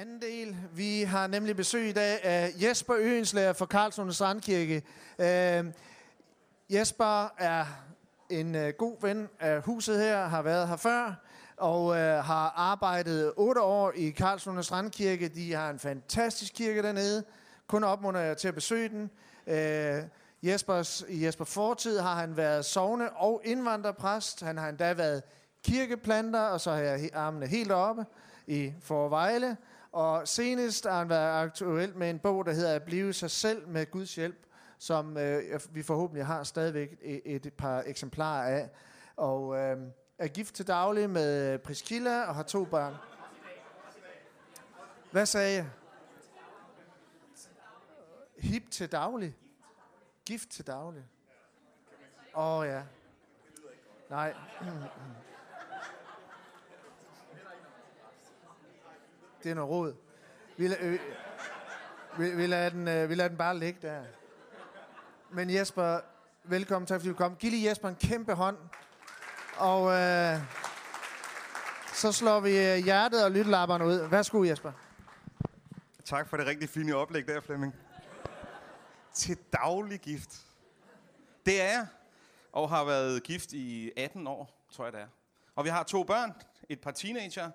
anden del. Vi har nemlig besøg i dag af Jesper Øenslager fra Karlslunde Strandkirke. Øh, Jesper er en øh, god ven af huset her, har været her før, og øh, har arbejdet otte år i Karlslunde Strandkirke. De har en fantastisk kirke dernede. Kun opmunder jeg til at besøge den. Øh, Jespers, I Jesper Fortid har han været sovne- og indvandrerpræst. Han har endda været kirkeplanter, og så har jeg armene helt oppe i Forvejle. Og senest har han været aktuel med en bog, der hedder At blive sig selv med Guds hjælp, som øh, vi forhåbentlig har stadigvæk et, et par eksemplarer af. Og øh, er gift til daglig med Priscilla og har to børn. Hvad sagde jeg? Hip til daglig? Gift til daglig? Åh oh, ja. Nej. Det er noget råd. Vi, øh, vi, vi, lader den, øh, vi lader den bare ligge der. Men Jesper, velkommen. Tak fordi du kom. Giv lige Jesper en kæmpe hånd. Og øh, så slår vi øh, hjertet og lyttelapperne ud. Værsgo, Jesper. Tak for det rigtig fine oplæg der, Flemming. Til daglig gift. Det er jeg, og har været gift i 18 år, tror jeg det er. Og vi har to børn, et par teenager,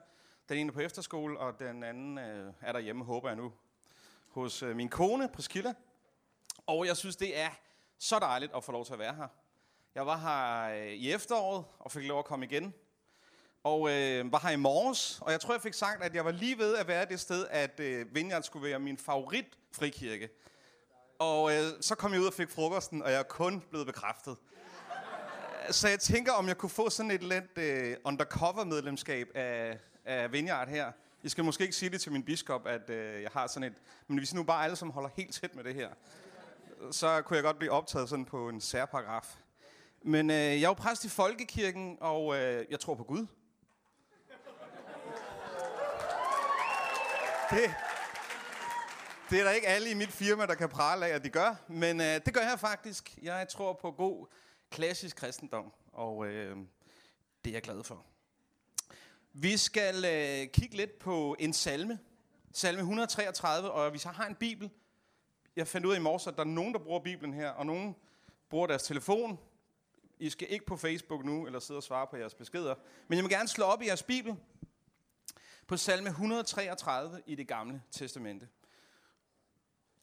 den ene på efterskole, og den anden øh, er derhjemme, håber jeg nu, hos øh, min kone, Priscilla. Og jeg synes, det er så dejligt at få lov til at være her. Jeg var her øh, i efteråret, og fik lov at komme igen. Og øh, var her i morges, og jeg tror, jeg fik sagt, at jeg var lige ved at være det sted, at øh, Vineyard skulle være min favorit frikirke. Og øh, så kom jeg ud og fik frokosten, og jeg er kun blevet bekræftet. Så jeg tænker, om jeg kunne få sådan et lidt øh, undercover-medlemskab af, af Vineyard her. Jeg skal måske ikke sige det til min biskop, at øh, jeg har sådan et... Men hvis nu bare alle som holder helt tæt med det her, så kunne jeg godt blive optaget sådan på en særparagraf. Men øh, jeg er jo præst i Folkekirken, og øh, jeg tror på Gud. Det, det er der ikke alle i mit firma, der kan prale af, at de gør. Men øh, det gør jeg faktisk. Jeg tror på god klassisk kristendom, og øh, det er jeg glad for. Vi skal øh, kigge lidt på en salme. Salme 133, og vi så har en bibel, jeg fandt ud af i morges, at der er nogen, der bruger Bibelen her, og nogen bruger deres telefon. I skal ikke på Facebook nu, eller sidde og svare på jeres beskeder. Men jeg vil gerne slå op i jeres bibel på salme 133 i det gamle testamente.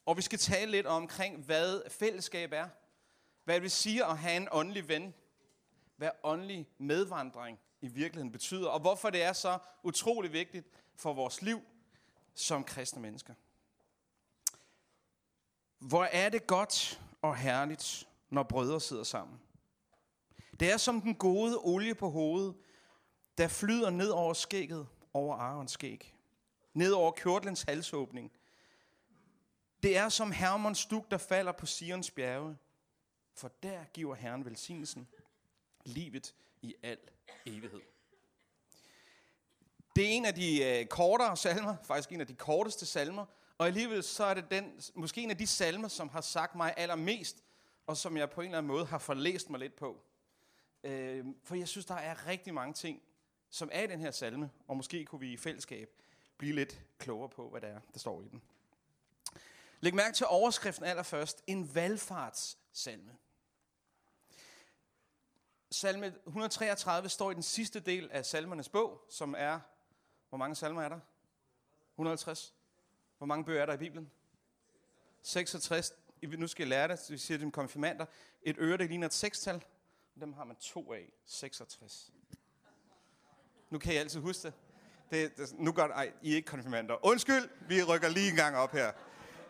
Og vi skal tale lidt omkring, hvad fællesskab er. Hvad det vil sige at have en åndelig ven. Hvad åndelig medvandring i virkeligheden betyder, og hvorfor det er så utrolig vigtigt for vores liv som kristne mennesker. Hvor er det godt og herligt, når brødre sidder sammen. Det er som den gode olie på hovedet, der flyder ned over skægget over Arons skæg. Ned over kjortlens halsåbning. Det er som Hermons duk, der falder på Sions bjerge. For der giver Herren velsignelsen, livet i al evighed. Det er en af de øh, kortere salmer, faktisk en af de korteste salmer, og alligevel så er det den, måske en af de salmer, som har sagt mig allermest, og som jeg på en eller anden måde har forlæst mig lidt på. Øh, for jeg synes, der er rigtig mange ting, som er i den her salme, og måske kunne vi i fællesskab blive lidt klogere på, hvad der er, der står i den. Læg mærke til overskriften allerførst. En valgfartssalme. Salme 133 står i den sidste del af salmernes bog, som er, hvor mange salmer er der? 150. Hvor mange bøger er der i Bibelen? 66. Nu skal jeg lære det, vi siger det konfirmander. Et øre, det ligner et sekstal. Dem har man to af. 66. Nu kan I altid huske det. det, det nu gør ej, I er ikke konfirmander. Undskyld, vi rykker lige en gang op her.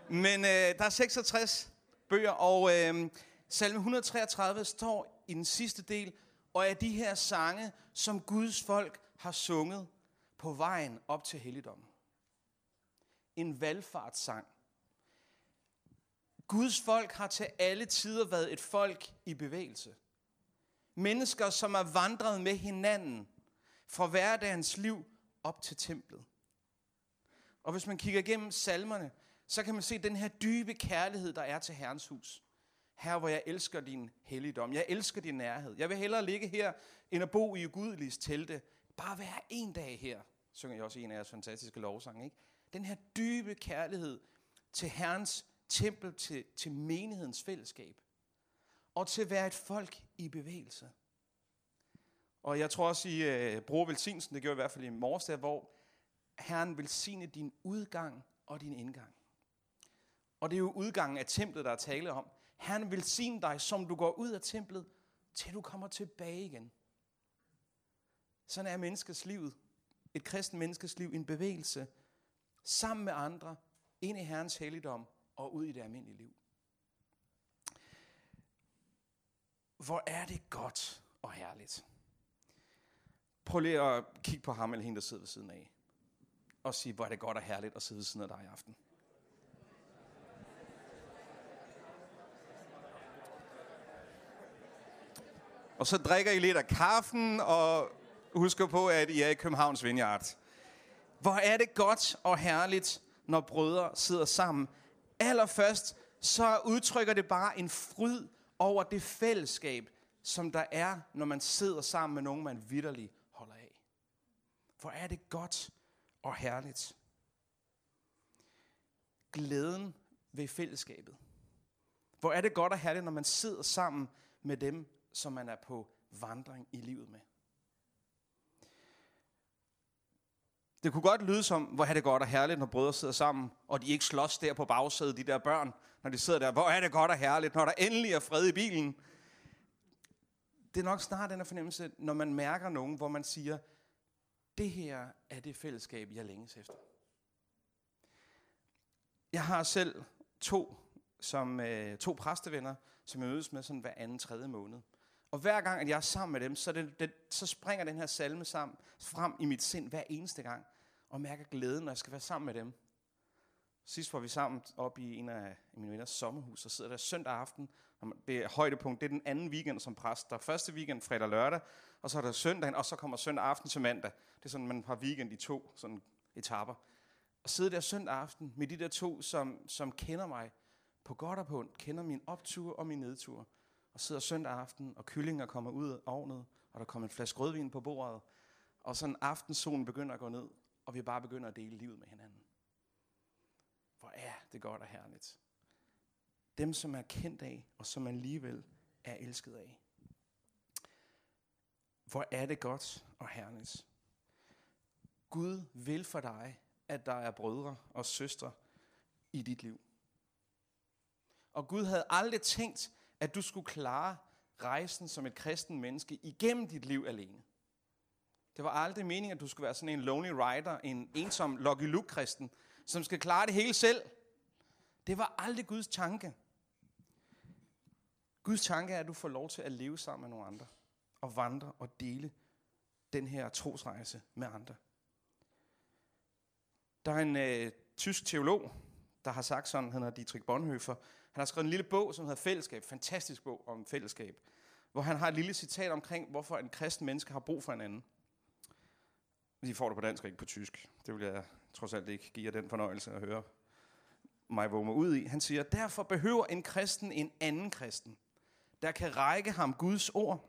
Men øh, der er 66 bøger, og øh, salme 133 står i den sidste del, og er de her sange, som Guds folk har sunget på vejen op til helligdommen. En valgfartssang. Guds folk har til alle tider været et folk i bevægelse. Mennesker, som har vandret med hinanden fra hverdagens liv op til templet. Og hvis man kigger igennem salmerne, så kan man se den her dybe kærlighed, der er til Herrens hus. Her, hvor jeg elsker din helligdom. Jeg elsker din nærhed. Jeg vil hellere ligge her, end at bo i ugudeliges telte. Bare være en dag her, synger jeg også i en af jeres fantastiske lovsange. Ikke? Den her dybe kærlighed til Herrens tempel, til, til menighedens fællesskab. Og til at være et folk i bevægelse. Og jeg tror også, I øh, bruger velsignelsen, det gjorde i hvert fald i morges der, hvor Herren velsigne din udgang og din indgang. Og det er jo udgangen af templet, der er tale om. Herren sige dig, som du går ud af templet, til du kommer tilbage igen. Sådan er menneskets liv. Et kristen menneskes liv en bevægelse sammen med andre ind i Herrens helligdom og ud i det almindelige liv. Hvor er det godt og herligt. Prøv lige at kigge på ham eller hende, der sidder ved siden af. Og sige, hvor er det godt og herligt at sidde ved siden af dig i aften. Og så drikker I lidt af kaffen, og husker på, at I er i Københavns Vineyard. Hvor er det godt og herligt, når brødre sidder sammen. Allerførst, så udtrykker det bare en fryd over det fællesskab, som der er, når man sidder sammen med nogen, man vidderligt holder af. Hvor er det godt og herligt. Glæden ved fællesskabet. Hvor er det godt og herligt, når man sidder sammen med dem, som man er på vandring i livet med. Det kunne godt lyde som, hvor er det godt og herligt, når brødre sidder sammen, og de ikke slås der på bagsædet, de der børn, når de sidder der. Hvor er det godt og herligt, når der endelig er fred i bilen. Det er nok snart den her fornemmelse, når man mærker nogen, hvor man siger, det her er det fællesskab, jeg længes efter. Jeg har selv to, som, øh, to præstevenner, som jeg mødes med sådan hver anden tredje måned. Og hver gang, at jeg er sammen med dem, så, det, det, så springer den her salme sammen, frem i mit sind hver eneste gang, og mærker glæden, når jeg skal være sammen med dem. Sidst var vi sammen op i en af mine venners sommerhus, og sidder der søndag aften. Det er højdepunkt, det er den anden weekend som præst. Der er første weekend, fredag og lørdag, og så er der søndagen, og så kommer søndag aften til mandag. Det er sådan, man har weekend i to sådan etapper. Og sidde der søndag aften med de der to, som, som kender mig på godt og på ondt, kender min optur og min nedtur og sidder søndag aften, og kyllinger kommer ud af ovnet, og der kommer en flaske rødvin på bordet, og sådan aftensolen begynder at gå ned, og vi bare begynder at dele livet med hinanden. Hvor er det godt og herligt. Dem, som er kendt af, og som man alligevel er elsket af. Hvor er det godt og herligt. Gud vil for dig, at der er brødre og søstre i dit liv. Og Gud havde aldrig tænkt, at du skulle klare rejsen som et kristen menneske igennem dit liv alene. Det var aldrig meningen, at du skulle være sådan en lonely rider, en ensom Lucky Luke-kristen, som skal klare det hele selv. Det var aldrig Guds tanke. Guds tanke er, at du får lov til at leve sammen med nogle andre, og vandre og dele den her trosrejse med andre. Der er en øh, tysk teolog, der har sagt sådan, han hedder Dietrich Bonhoeffer, han har skrevet en lille bog, som hedder Fællesskab. Fantastisk bog om fællesskab. Hvor han har et lille citat omkring, hvorfor en kristen menneske har brug for en anden. I får det på dansk og ikke på tysk. Det vil jeg trods alt ikke give jer den fornøjelse at høre mig vågne ud i. Han siger, derfor behøver en kristen en anden kristen, der kan række ham Guds ord.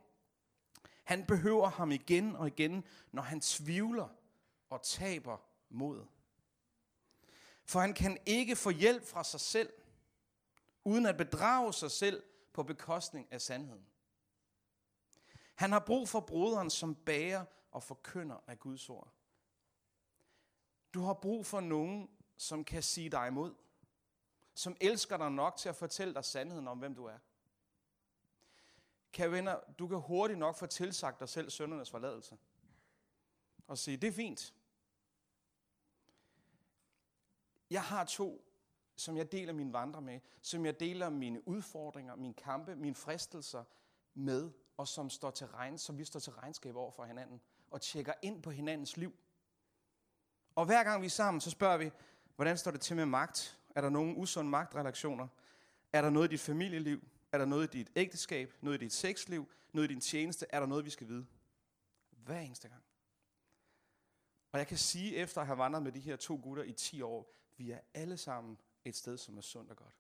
Han behøver ham igen og igen, når han tvivler og taber mod. For han kan ikke få hjælp fra sig selv uden at bedrage sig selv på bekostning af sandheden. Han har brug for broderen, som bærer og forkynder af Guds ord. Du har brug for nogen, som kan sige dig imod. Som elsker dig nok til at fortælle dig sandheden om, hvem du er. Kære venner, du kan hurtigt nok få tilsagt dig selv søndernes forladelse. Og sige, det er fint. Jeg har to som jeg deler min vandre med, som jeg deler mine udfordringer, mine kampe, mine fristelser med, og som, står til regn, som vi står til regnskab over for hinanden, og tjekker ind på hinandens liv. Og hver gang vi er sammen, så spørger vi, hvordan står det til med magt? Er der nogen usunde magtrelationer? Er der noget i dit familieliv? Er der noget i dit ægteskab? Noget i dit sexliv? Noget i din tjeneste? Er der noget, vi skal vide? Hver eneste gang. Og jeg kan sige, efter at have vandret med de her to gutter i 10 år, vi er alle sammen et sted, som er sundt og godt.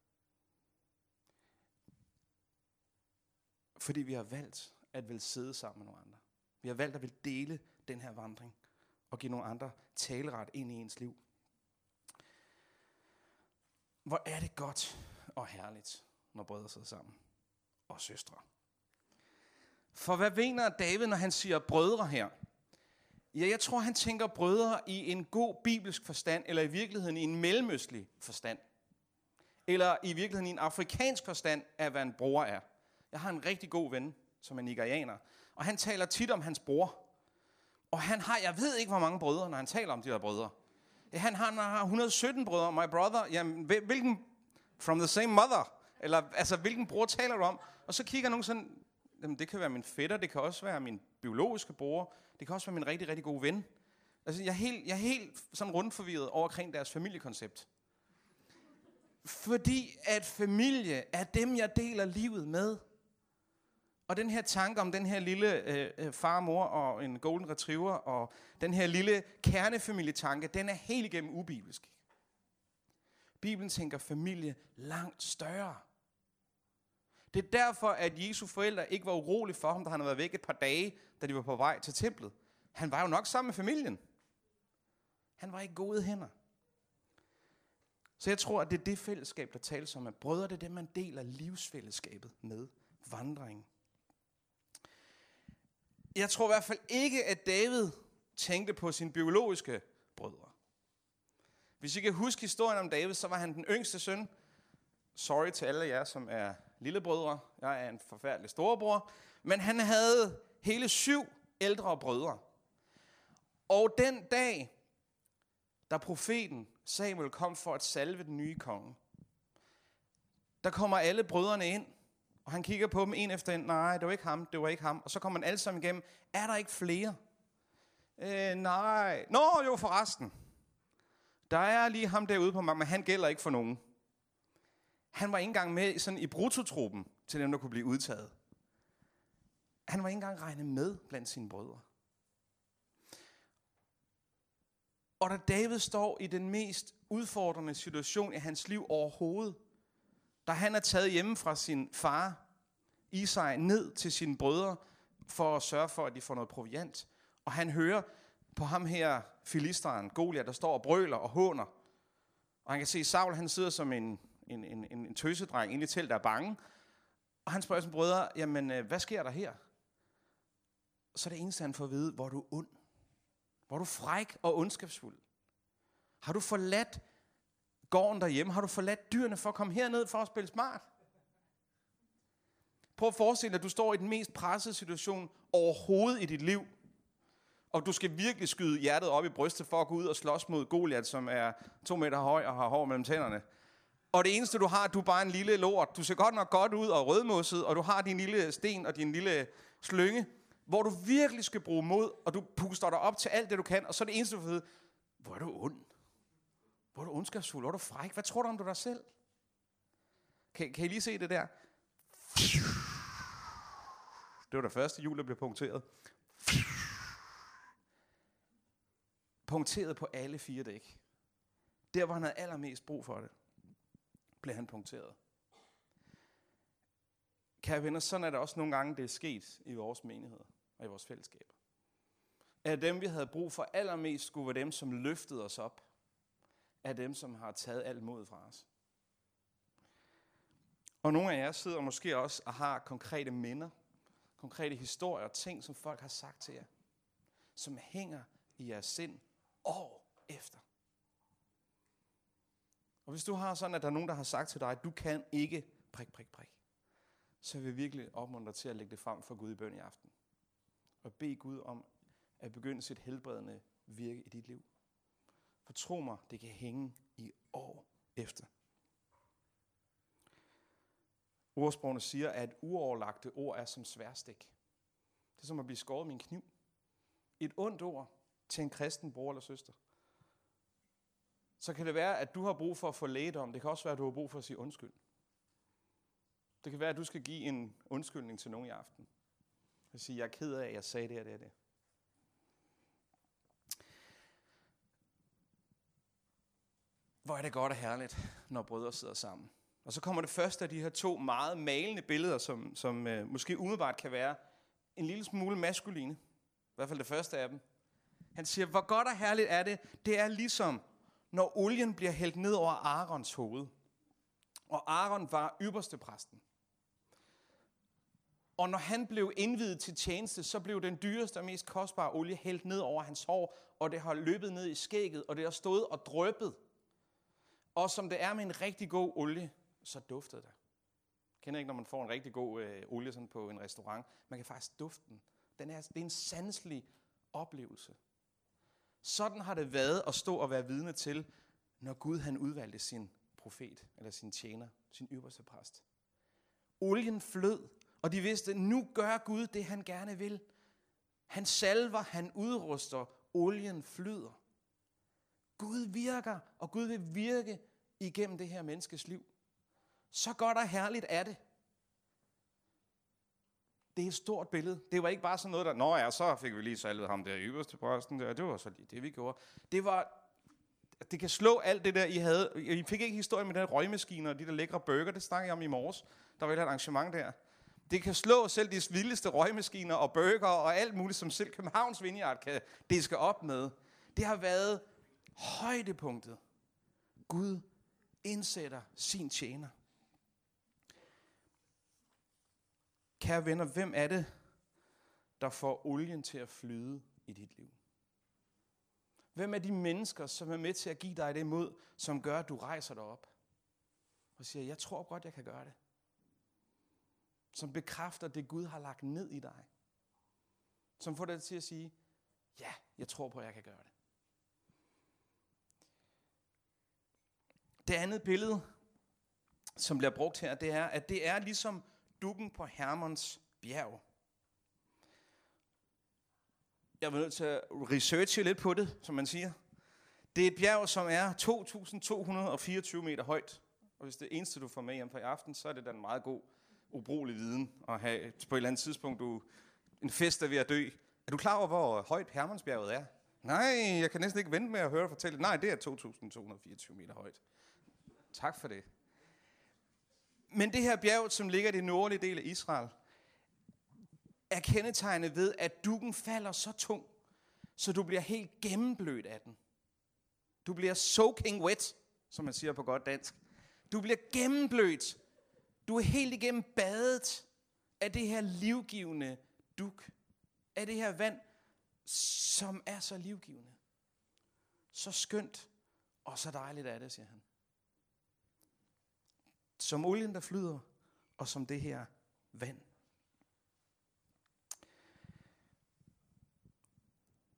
Fordi vi har valgt at vil sidde sammen med nogle andre. Vi har valgt at vil dele den her vandring og give nogle andre taleret ind i ens liv. Hvor er det godt og herligt, når brødre sidder sammen. Og søstre. For hvad mener David, når han siger brødre her? Ja, jeg tror, han tænker brødre i en god bibelsk forstand, eller i virkeligheden i en mellemøstlig forstand. Eller i virkeligheden i en afrikansk forstand af, hvad en bror er. Jeg har en rigtig god ven, som er nigerianer, og han taler tit om hans bror. Og han har, jeg ved ikke, hvor mange brødre, når han taler om de der brødre. Han har, han har 117 brødre. My brother, jamen, hvilken, from the same mother. Eller, altså, hvilken bror taler du om? Og så kigger nogen sådan, jamen, det kan være min fætter, det kan også være min biologiske bror, det kan også være min rigtig, rigtig gode ven. Altså, jeg er helt, jeg er helt sådan rundt forvirret over omkring deres familiekoncept. Fordi at familie er dem, jeg deler livet med. Og den her tanke om den her lille øh, øh far, mor og en golden retriever, og den her lille kernefamilietanke, den er helt igennem ubibelsk. Bibelen tænker familie langt større. Det er derfor, at Jesu forældre ikke var urolige for ham, da han havde været væk et par dage, da de var på vej til templet. Han var jo nok sammen med familien. Han var i gode hænder. Så jeg tror, at det er det fællesskab, der tales om, at brødre, det er det, man deler livsfællesskabet med. vandring. Jeg tror i hvert fald ikke, at David tænkte på sine biologiske brødre. Hvis I kan huske historien om David, så var han den yngste søn. Sorry til alle jer, som er lillebrødre. Jeg er en forfærdelig storebror. Men han havde hele syv ældre brødre. Og den dag, da profeten Samuel kom for at salve den nye konge, der kommer alle brødrene ind, og han kigger på dem en efter en. Nej, det var ikke ham, det var ikke ham. Og så kommer man alle sammen igennem. Er der ikke flere? Øh, nej. Nå, jo forresten. Der er lige ham derude på mig, men han gælder ikke for nogen. Han var ikke engang med sådan i brutotruppen til dem, der kunne blive udtaget. Han var ikke engang regnet med blandt sine brødre. Og da David står i den mest udfordrende situation i hans liv overhovedet, da han er taget hjemme fra sin far, Isai, ned til sine brødre, for at sørge for, at de får noget proviant. Og han hører på ham her, filisteren, Goliat, der står og brøler og håner. Og han kan se, at Saul han sidder som en, en, en, en, en tøsedreng inde i telt, der er bange. Og han spørger sin brødre, jamen, øh, hvad sker der her? Så er det eneste, han får at vide, hvor du ond. Hvor du fræk og ondskabsfuld. Har du forladt gården derhjemme? Har du forladt dyrene for at komme herned for at spille smart? Prøv at forestille dig, at du står i den mest pressede situation overhovedet i dit liv. Og du skal virkelig skyde hjertet op i brystet for at gå ud og slås mod Goliath, som er to meter høj og har hår mellem tænderne. Og det eneste du har, du er bare en lille lort. Du ser godt nok godt ud og rødmosset, og du har din lille sten og din lille slynge, hvor du virkelig skal bruge mod, og du puster dig op til alt det, du kan, og så er det eneste, du ved, hvor er du ond? Hvor er du ondskabsfuld? Hvor er du fræk? Hvad tror du om du dig selv? Kan, kan I lige se det der? Det var det første jul, der blev punkteret. Punkteret på alle fire dæk. Der, hvor han havde allermest brug for det, blev han punkteret. Kære venner, sådan er det også nogle gange, det er sket i vores menighed og i vores fællesskab. At dem, vi havde brug for allermest, skulle være dem, som løftede os op. Af dem, som har taget alt mod fra os. Og nogle af jer sidder måske også og har konkrete minder, konkrete historier, ting, som folk har sagt til jer, som hænger i jeres sind år efter. Og hvis du har sådan, at der er nogen, der har sagt til dig, at du kan ikke prik, prik, prik, så vil jeg virkelig opmuntre til at lægge det frem for Gud i bøn i aften. Og bede Gud om at begynde sit helbredende virke i dit liv. For tro mig, det kan hænge i år efter. Ordsprogene siger, at uoverlagte ord er som sværstik. Det er som at blive skåret med en kniv. Et ondt ord til en kristen bror eller søster. Så kan det være, at du har brug for at få lægedom. Det kan også være, at du har brug for at sige undskyld. Det kan være, at du skal give en undskyldning til nogen i aften. Og sige, jeg er ked af, at jeg sagde det og det og det. Hvor er det godt og herligt, når brødre sidder sammen. Og så kommer det første af de her to meget malende billeder, som, som øh, måske umiddelbart kan være en lille smule maskuline. I hvert fald det første af dem. Han siger, hvor godt og herligt er det. Det er ligesom, når olien bliver hældt ned over Arons hoved. Og Aaron var ypperste præsten. Og når han blev indvidet til tjeneste, så blev den dyreste og mest kostbare olie hældt ned over hans hår, og det har løbet ned i skægget, og det har stået og drøbet. Og som det er med en rigtig god olie, så duftede det. Kender ikke, når man får en rigtig god øh, olie sådan på en restaurant? Man kan faktisk dufte den. den er, det er en sanselig oplevelse. Sådan har det været at stå og være vidne til, når Gud han udvalgte sin profet, eller sin tjener, sin ypperste præst. Olien flød, og de vidste, nu gør Gud det, han gerne vil. Han salver, han udruster, olien flyder. Gud virker, og Gud vil virke igennem det her menneskes liv. Så godt og herligt er det. Det er et stort billede. Det var ikke bare sådan noget, der, nå ja, så fik vi lige salvet ham der øverste præsten der. Det var så lige det, vi gjorde. Det var, det kan slå alt det der, I havde. I fik ikke historien med den røgmaskine og de der lækre burger, det snakkede jeg om i morges. Der var et arrangement der. Det kan slå selv de vildeste røgmaskiner og burger og alt muligt, som selv Københavns Vineyard kan diske op med. Det har været højdepunktet. Gud indsætter sin tjener. Kære venner, hvem er det, der får olien til at flyde i dit liv? Hvem er de mennesker, som er med til at give dig det mod, som gør, at du rejser dig op og siger, jeg tror godt, jeg kan gøre det? Som bekræfter det, Gud har lagt ned i dig. Som får dig til at sige, ja, jeg tror på, at jeg kan gøre det. Det andet billede, som bliver brugt her, det er, at det er ligesom dukken på Hermons bjerg. Jeg var nødt til at researche lidt på det, som man siger. Det er et bjerg, som er 2.224 meter højt. Og hvis det eneste, du får med hjem på i aften, så er det da en meget god, ubrugelig viden at have på et eller andet tidspunkt, du en fest er ved at dø. Er du klar over, hvor højt Hermansbjerget er? Nej, jeg kan næsten ikke vente med at høre dig fortælle. Nej, det er 2.224 meter højt. Tak for det. Men det her bjerg, som ligger i det nordlige del af Israel, er kendetegnet ved, at dukken falder så tung, så du bliver helt gennemblødt af den. Du bliver soaking wet, som man siger på godt dansk. Du bliver gennemblødt. Du er helt igennem badet af det her livgivende duk. Af det her vand, som er så livgivende. Så skønt og så dejligt er det, siger han. Som olien, der flyder, og som det her vand.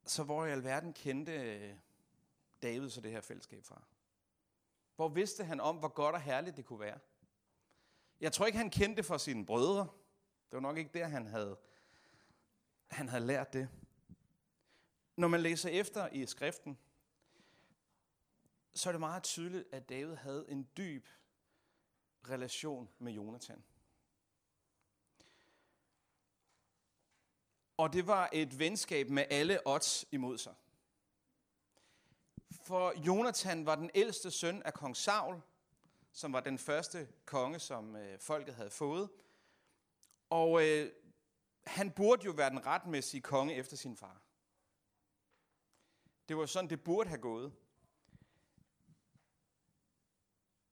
Så hvor i alverden kendte øh, David så det her fællesskab fra? Hvor vidste han om, hvor godt og herligt det kunne være? Jeg tror ikke, han kendte det for sine brødre. Det var nok ikke der, han havde, han havde lært det. Når man læser efter i skriften, så er det meget tydeligt, at David havde en dyb relation med Jonathan. Og det var et venskab med alle odds imod sig. For Jonathan var den ældste søn af kong Saul, som var den første konge, som øh, folket havde fået. Og øh, han burde jo være den retmæssige konge efter sin far. Det var sådan, det burde have gået.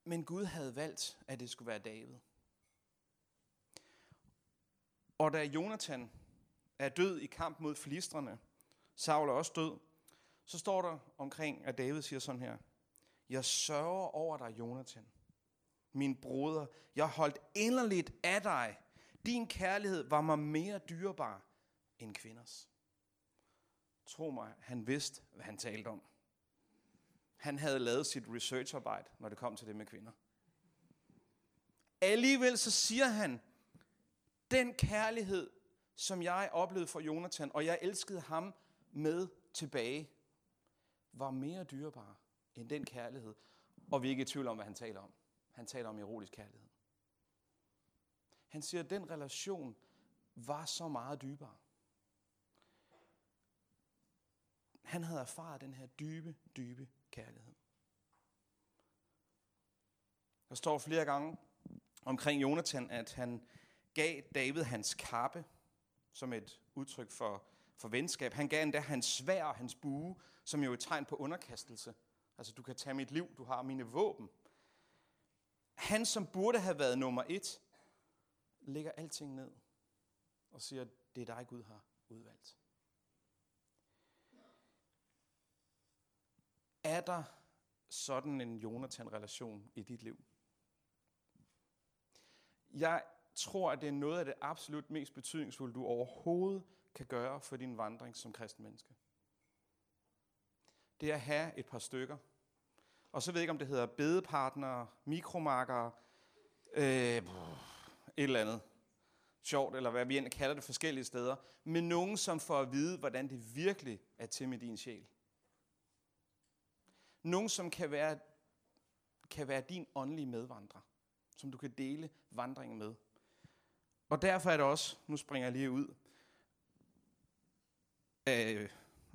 Men Gud havde valgt, at det skulle være David. Og da Jonathan er død i kamp mod filistrene, Saul er også død, så står der omkring, at David siger sådan her, Jeg sørger over dig, Jonathan, min broder. Jeg holdt inderligt af dig. Din kærlighed var mig mere dyrebar end kvinders. Tro mig, han vidste, hvad han talte om. Han havde lavet sit researcharbejde, når det kom til det med kvinder. Alligevel så siger han, den kærlighed, som jeg oplevede for Jonathan, og jeg elskede ham med tilbage, var mere dyrebar end den kærlighed. Og vi er ikke i tvivl om, hvad han taler om. Han taler om erotisk kærlighed. Han siger, at den relation var så meget dybere. Han havde erfaret den her dybe, dybe kærlighed. Der står flere gange omkring Jonathan, at han gav David hans kappe som et udtryk for, for venskab. Han gav endda hans svær og hans bue, som jo er et tegn på underkastelse. Altså, du kan tage mit liv, du har mine våben. Han, som burde have været nummer et, lægger alting ned og siger, det er dig, Gud har udvalgt. Er der sådan en Jonathan-relation i dit liv? Jeg tror, at det er noget af det absolut mest betydningsfulde, du overhovedet kan gøre for din vandring som kristen menneske. Det er at have et par stykker. Og så ved jeg ikke, om det hedder bedepartnere, mikromarkere, øh, et eller andet sjovt, eller hvad vi end kalder det forskellige steder, men nogen, som får at vide, hvordan det virkelig er til med din sjæl. Nogen, som kan være, kan være din åndelige medvandrer, som du kan dele vandringen med. Og derfor er det også, nu springer jeg lige ud, øh,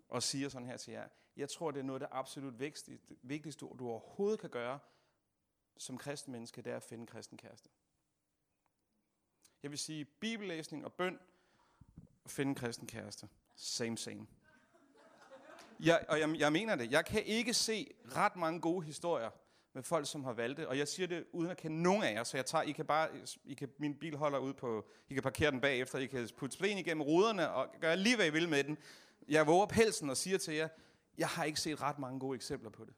og siger sådan her til jer, jeg tror, det er noget af det absolut vigtigste, vigtigste du overhovedet kan gøre som kristen menneske, det er at finde en kristen kæreste. Jeg vil sige, bibellæsning og bøn, finde en kristen kæreste. Same, same. Jeg, og jeg, jeg mener det. Jeg kan ikke se ret mange gode historier med folk, som har valgt det. Og jeg siger det uden at kende nogen af jer, så jeg tager, I kan bare, I kan, min bil holder ud på, I kan parkere den bagefter, I kan putte sten igennem ruderne og gøre lige, hvad I vil med den. Jeg våger pelsen og siger til jer, jeg har ikke set ret mange gode eksempler på det.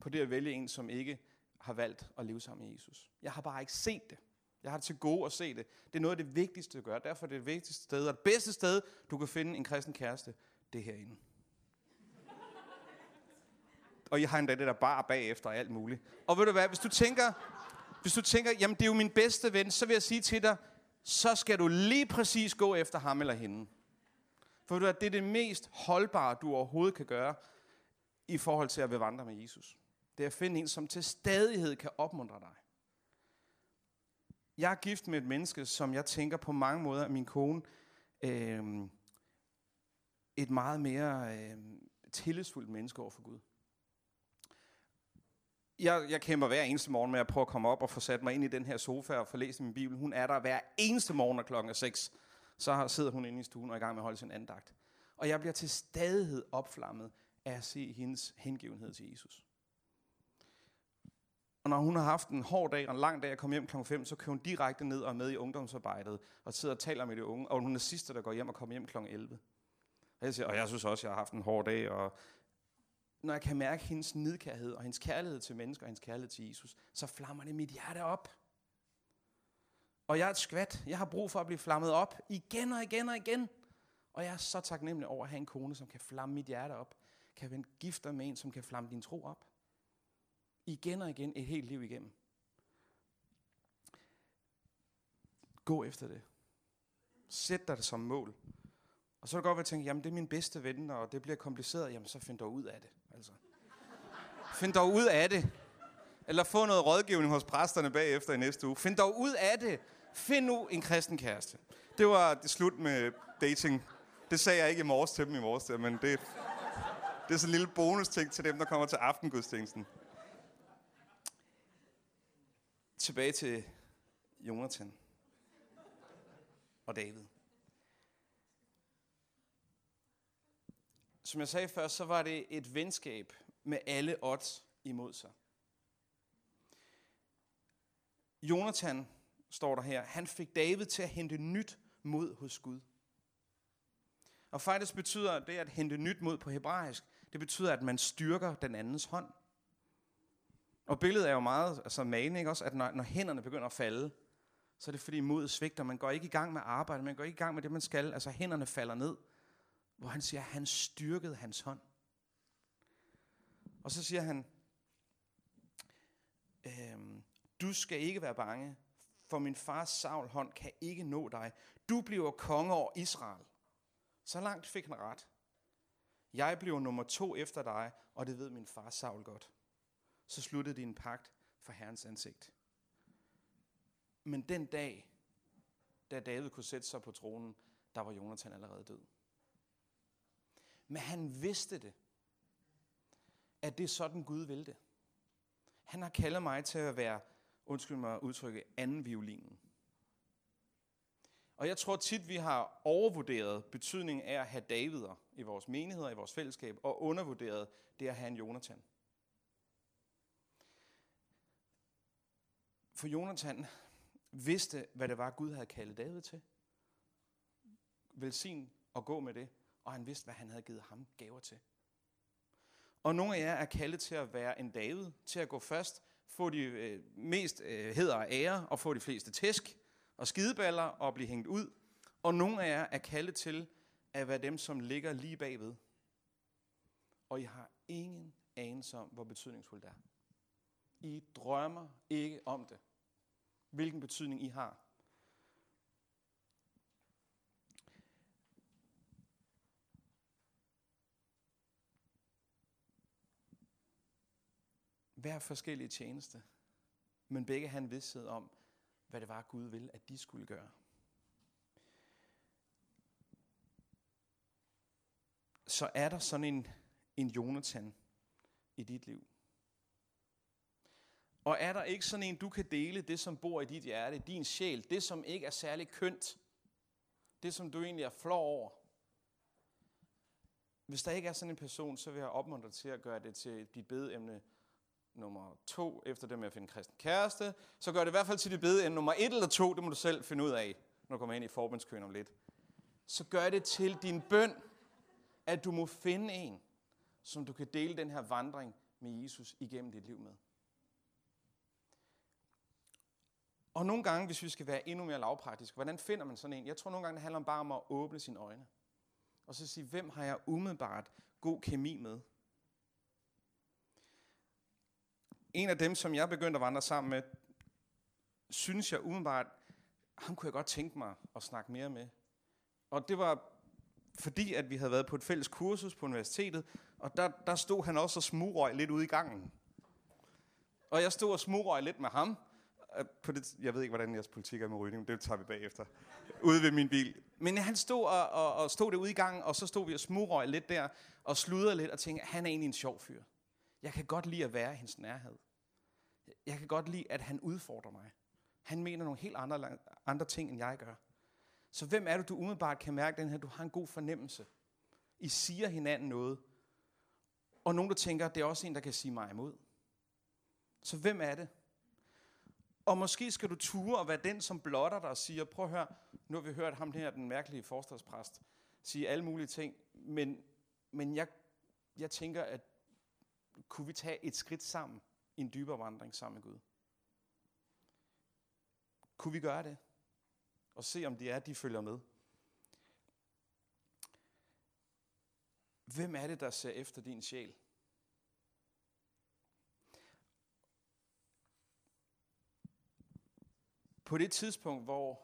På det at vælge en, som ikke har valgt at leve sammen med Jesus. Jeg har bare ikke set det. Jeg har det til gode at se det. Det er noget af det vigtigste at gøre. Derfor er det det vigtigste sted, og det bedste sted, du kan finde en kristen kæreste, det er herinde. Og jeg har endda det der bar bagefter og alt muligt. Og ved du hvad, hvis du tænker, hvis du tænker, jamen det er jo min bedste ven, så vil jeg sige til dig, så skal du lige præcis gå efter ham eller hende. For ved du hvad, det er det mest holdbare, du overhovedet kan gøre i forhold til at bevandre med Jesus. Det er at finde en, som til stadighed kan opmuntre dig. Jeg er gift med et menneske, som jeg tænker på mange måder, at min kone øh, et meget mere øh, tillidsfuldt menneske over for Gud. Jeg, jeg kæmper hver eneste morgen med at prøve at komme op og få sat mig ind i den her sofa og få læst min bibel. Hun er der hver eneste morgen, når klokken er 6. Så sidder hun inde i stuen og er i gang med at holde sin andagt. Og jeg bliver til stadighed opflammet af at se hendes hengivenhed til Jesus. Og når hun har haft en hård dag og en lang dag at komme hjem kl. 5, så kører hun direkte ned og er med i ungdomsarbejdet og sidder og taler med de unge. Og hun er sidste, der går hjem og kommer hjem kl. 11. Og jeg siger, og jeg synes også, jeg har haft en hård dag. Og når jeg kan mærke hendes nidkærhed og hendes kærlighed til mennesker og hendes kærlighed til Jesus, så flammer det mit hjerte op. Og jeg er et skvat. Jeg har brug for at blive flammet op igen og igen og igen. Og jeg er så taknemmelig over at have en kone, som kan flamme mit hjerte op. Kan være gifter med en, som kan flamme din tro op igen og igen et helt liv igennem. Gå efter det. Sæt dig det som mål. Og så er det godt være at tænke, jamen det er min bedste ven, og det bliver kompliceret, jamen så find dog ud af det. Altså. Find dog ud af det. Eller få noget rådgivning hos præsterne bagefter i næste uge. Find dog ud af det. Find nu en kristen kæreste. Det var det slut med dating. Det sagde jeg ikke i morges til dem i morges, men det, det er sådan en lille bonus ting til dem, der kommer til aftengudstjenesten. Tilbage til Jonathan og David. Som jeg sagde før, så var det et venskab med alle odds imod sig. Jonathan, står der her, han fik David til at hente nyt mod hos Gud. Og faktisk betyder det at hente nyt mod på hebraisk, det betyder, at man styrker den andens hånd. Og billedet er jo meget altså magen, ikke også? At når, når hænderne begynder at falde, så er det fordi modet svigter. Man går ikke i gang med arbejde, man går ikke i gang med det, man skal. Altså hænderne falder ned. Hvor han siger, at han styrkede hans hånd. Og så siger han, øhm, du skal ikke være bange, for min fars Saul hånd kan ikke nå dig. Du bliver konge over Israel. Så langt fik han ret. Jeg bliver nummer to efter dig, og det ved min far Saul godt så sluttede de en pagt for Herrens ansigt. Men den dag, da David kunne sætte sig på tronen, der var Jonathan allerede død. Men han vidste det, at det er sådan Gud vil det. Han har kaldet mig til at være, undskyld mig udtrykke, anden violinen. Og jeg tror tit, vi har overvurderet betydningen af at have Davider i vores menigheder, i vores fællesskab, og undervurderet det at have en Jonathan. For Jonathan vidste, hvad det var, Gud havde kaldet David til. Velsign og gå med det. Og han vidste, hvad han havde givet ham gaver til. Og nogle af jer er kaldet til at være en David, til at gå først, få de øh, mest øh, heder og ære, og få de fleste tæsk og skideballer og blive hængt ud. Og nogle af jer er kaldet til at være dem, som ligger lige bagved. Og I har ingen anelse om, hvor betydningsfuldt det er. I drømmer ikke om det. Hvilken betydning I har. Hver forskellige tjeneste, men begge havde en vidsthed om, hvad det var, Gud ville, at de skulle gøre. Så er der sådan en, en Jonathan i dit liv. Og er der ikke sådan en, du kan dele det, som bor i dit hjerte, din sjæl, det, som ikke er særlig kønt, det, som du egentlig er flov over. Hvis der ikke er sådan en person, så vil jeg opmuntre dig til at gøre det til dit bedeemne nummer to, efter det med at finde en kristen kæreste. Så gør det i hvert fald til dit bedeemne nummer et eller to, det må du selv finde ud af, når du kommer ind i forbundskøen om lidt. Så gør det til din bøn, at du må finde en, som du kan dele den her vandring med Jesus igennem dit liv med. Og nogle gange, hvis vi skal være endnu mere lavpraktiske, hvordan finder man sådan en? Jeg tror nogle gange, det handler bare om at åbne sine øjne. Og så sige, hvem har jeg umiddelbart god kemi med? En af dem, som jeg begyndte at vandre sammen med, synes jeg umiddelbart, ham kunne jeg godt tænke mig at snakke mere med. Og det var fordi, at vi havde været på et fælles kursus på universitetet, og der, der stod han også og smurøg lidt ude i gangen. Og jeg stod og smurøg lidt med ham, øh, på det, jeg ved ikke, hvordan jeres politik er med rygning, men det tager vi bagefter. Ude ved min bil. Men han stod og, og, og stod derude i gangen, og så stod vi og smurøg lidt der, og sludrede lidt, og tænkte, han er egentlig en sjov fyr. Jeg kan godt lide at være i hans nærhed. Jeg kan godt lide, at han udfordrer mig. Han mener nogle helt andre, andre ting, end jeg gør. Så hvem er det, du umiddelbart kan mærke den her, du har en god fornemmelse. I siger hinanden noget. Og nogen, der tænker, det er også en, der kan sige mig imod. Så hvem er det? Og måske skal du ture og være den, som blotter dig og siger, prøv at høre, nu har vi hørt ham her, den mærkelige forstadspræst, sige alle mulige ting, men, men jeg, jeg tænker, at kunne vi tage et skridt sammen i en dybere vandring sammen med Gud? Kunne vi gøre det? Og se, om det er, de følger med. Hvem er det, der ser efter din sjæl? på det tidspunkt, hvor,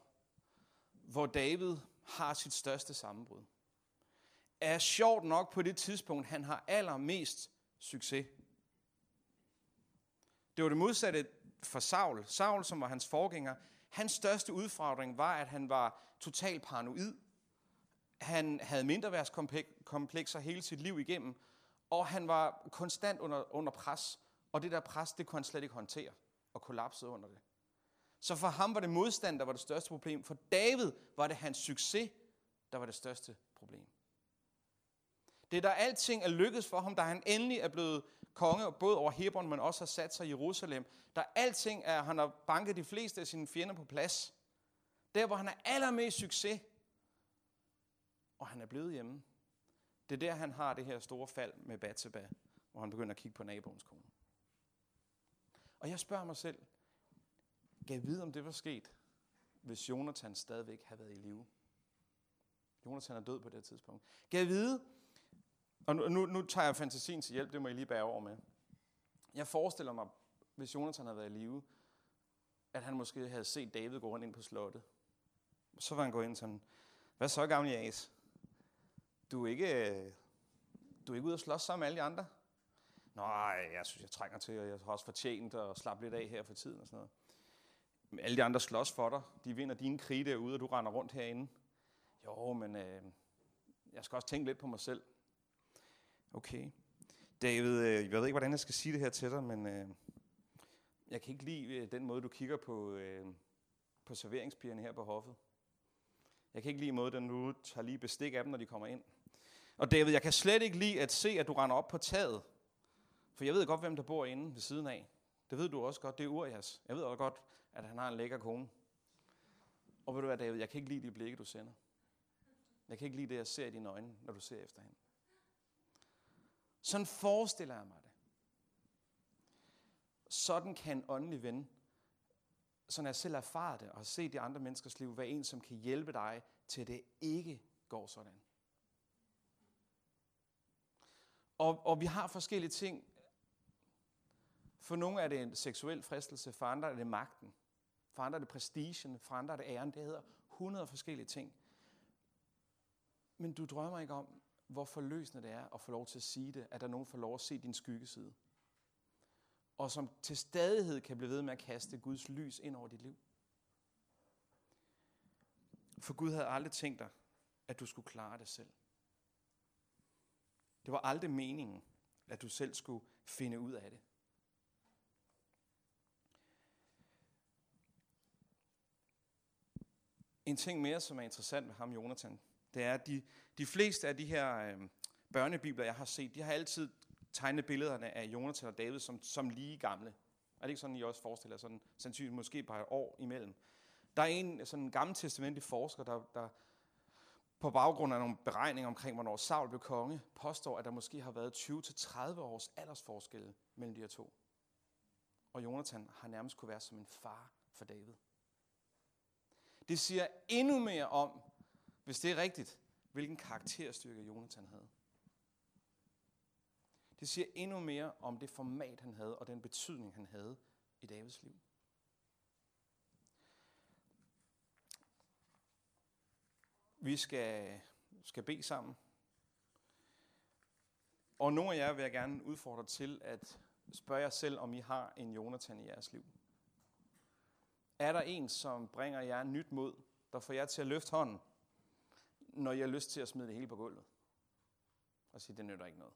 hvor David har sit største sammenbrud, er sjovt nok på det tidspunkt, han har allermest succes. Det var det modsatte for Saul. Saul, som var hans forgænger, hans største udfordring var, at han var totalt paranoid. Han havde mindreværdskomplekser hele sit liv igennem, og han var konstant under, under pres. Og det der pres, det kunne han slet ikke håndtere, og kollapsede under det. Så for ham var det modstand, der var det største problem. For David var det hans succes, der var det største problem. Det er der alting er lykkedes for ham, da han endelig er blevet konge, både over Hebron, men også har sat sig i Jerusalem. Der alting er, han har banket de fleste af sine fjender på plads. Der, hvor han er allermest succes, og han er blevet hjemme. Det er der, han har det her store fald med Batseba, hvor han begynder at kigge på naboens kone. Og jeg spørger mig selv, Gav vide, om det var sket, hvis Jonathan stadigvæk havde været i live. Jonathan er død på det tidspunkt. Gav vide, og nu, nu, nu tager jeg fantasien til hjælp, det må I lige bære over med. Jeg forestiller mig, hvis Jonathan havde været i live, at han måske havde set David gå rundt ind på slottet. Så var han gået ind sådan, hvad så gamle Jas? Du er ikke, øh, du er ikke ude at slås sammen med alle de andre? Nej, jeg synes, jeg trænger til, og jeg har også fortjent at slappe lidt af her for tiden og sådan noget alle de andre slås for dig. De vinder dine krige derude, og du render rundt herinde. Jo, men øh, jeg skal også tænke lidt på mig selv. Okay. David, øh, jeg ved ikke, hvordan jeg skal sige det her til dig, men øh, jeg kan ikke lide øh, den måde, du kigger på, øh, på serveringspigerne her på hoffet. Jeg kan ikke lide måden, du tager lige bestik af dem, når de kommer ind. Og David, jeg kan slet ikke lide at se, at du render op på taget. For jeg ved godt, hvem der bor inde ved siden af. Det ved du også godt, det er Urias. Jeg ved også godt, at han har en lækker kone. Og ved du hvad, David, jeg kan ikke lide de blikke, du sender. Jeg kan ikke lide det, jeg ser i dine øjne, når du ser efter hende. Sådan forestiller jeg mig det. Sådan kan en åndelig ven, sådan jeg selv erfaret det, og har set de andre menneskers liv, være en, som kan hjælpe dig til, at det ikke går sådan. Og, og vi har forskellige ting. For nogle er det en seksuel fristelse, for andre er det magten, for andre er det prestigen, for andre er det æren. Det hedder 100 forskellige ting. Men du drømmer ikke om, hvor forløsende det er at få lov til at sige det, at der er nogen, der får lov at se din skyggeside. Og som til stadighed kan blive ved med at kaste Guds lys ind over dit liv. For Gud havde aldrig tænkt dig, at du skulle klare det selv. Det var aldrig meningen, at du selv skulle finde ud af det. En ting mere, som er interessant med ham, Jonathan, det er, at de, de fleste af de her øh, børnebibler, jeg har set, de har altid tegnet billederne af Jonathan og David som, som lige gamle. Er det ikke sådan, I også forestiller sådan sandsynligt måske bare et år imellem? Der er en sådan en gammeltestamentlig forsker, der, der på baggrund af nogle beregninger omkring, hvornår Saul blev konge, påstår, at der måske har været 20-30 års aldersforskel mellem de her to. Og Jonathan har nærmest kunne være som en far for David. Det siger endnu mere om, hvis det er rigtigt, hvilken karakterstyrke Jonathan havde. Det siger endnu mere om det format, han havde, og den betydning, han havde i Davids liv. Vi skal, skal bede sammen. Og nogle af jer vil jeg gerne udfordre til at spørge jer selv, om I har en Jonathan i jeres liv. Er der en, som bringer jer nyt mod, der får jer til at løfte hånden, når jeg har lyst til at smide det hele på gulvet? Og sige, det nytter ikke noget.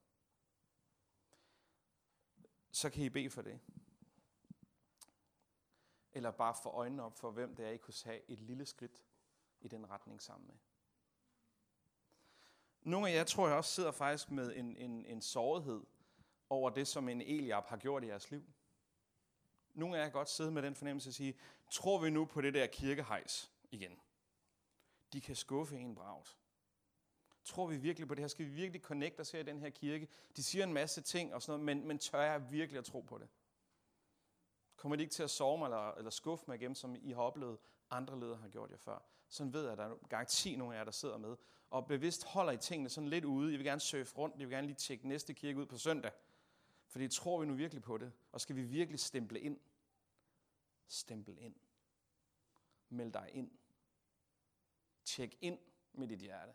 Så kan I bede for det. Eller bare få øjnene op for, hvem det er, I kunne have et lille skridt i den retning sammen med. Nogle af jer tror jeg også sidder faktisk med en, en, en sårighed over det, som en Eliab har gjort i jeres liv. Nogle af jer kan godt sidde med den fornemmelse at sige, tror vi nu på det der kirkehejs igen? De kan skuffe en bragt. Tror vi virkelig på det her? Skal vi virkelig connecte os her i den her kirke? De siger en masse ting og sådan noget, men, men tør jeg virkelig at tro på det? Kommer de ikke til at sove mig eller, eller skuffe mig igennem, som I har oplevet, andre ledere har gjort jer før? Sådan ved jeg, at der er garanti nogle af jer, der sidder med. Og bevidst holder I tingene sådan lidt ude. I vil gerne surfe rundt. I vil gerne lige tjekke næste kirke ud på søndag. Fordi tror vi nu virkelig på det? Og skal vi virkelig stemple ind? Stemple ind. Meld dig ind. Tjek ind med dit hjerte.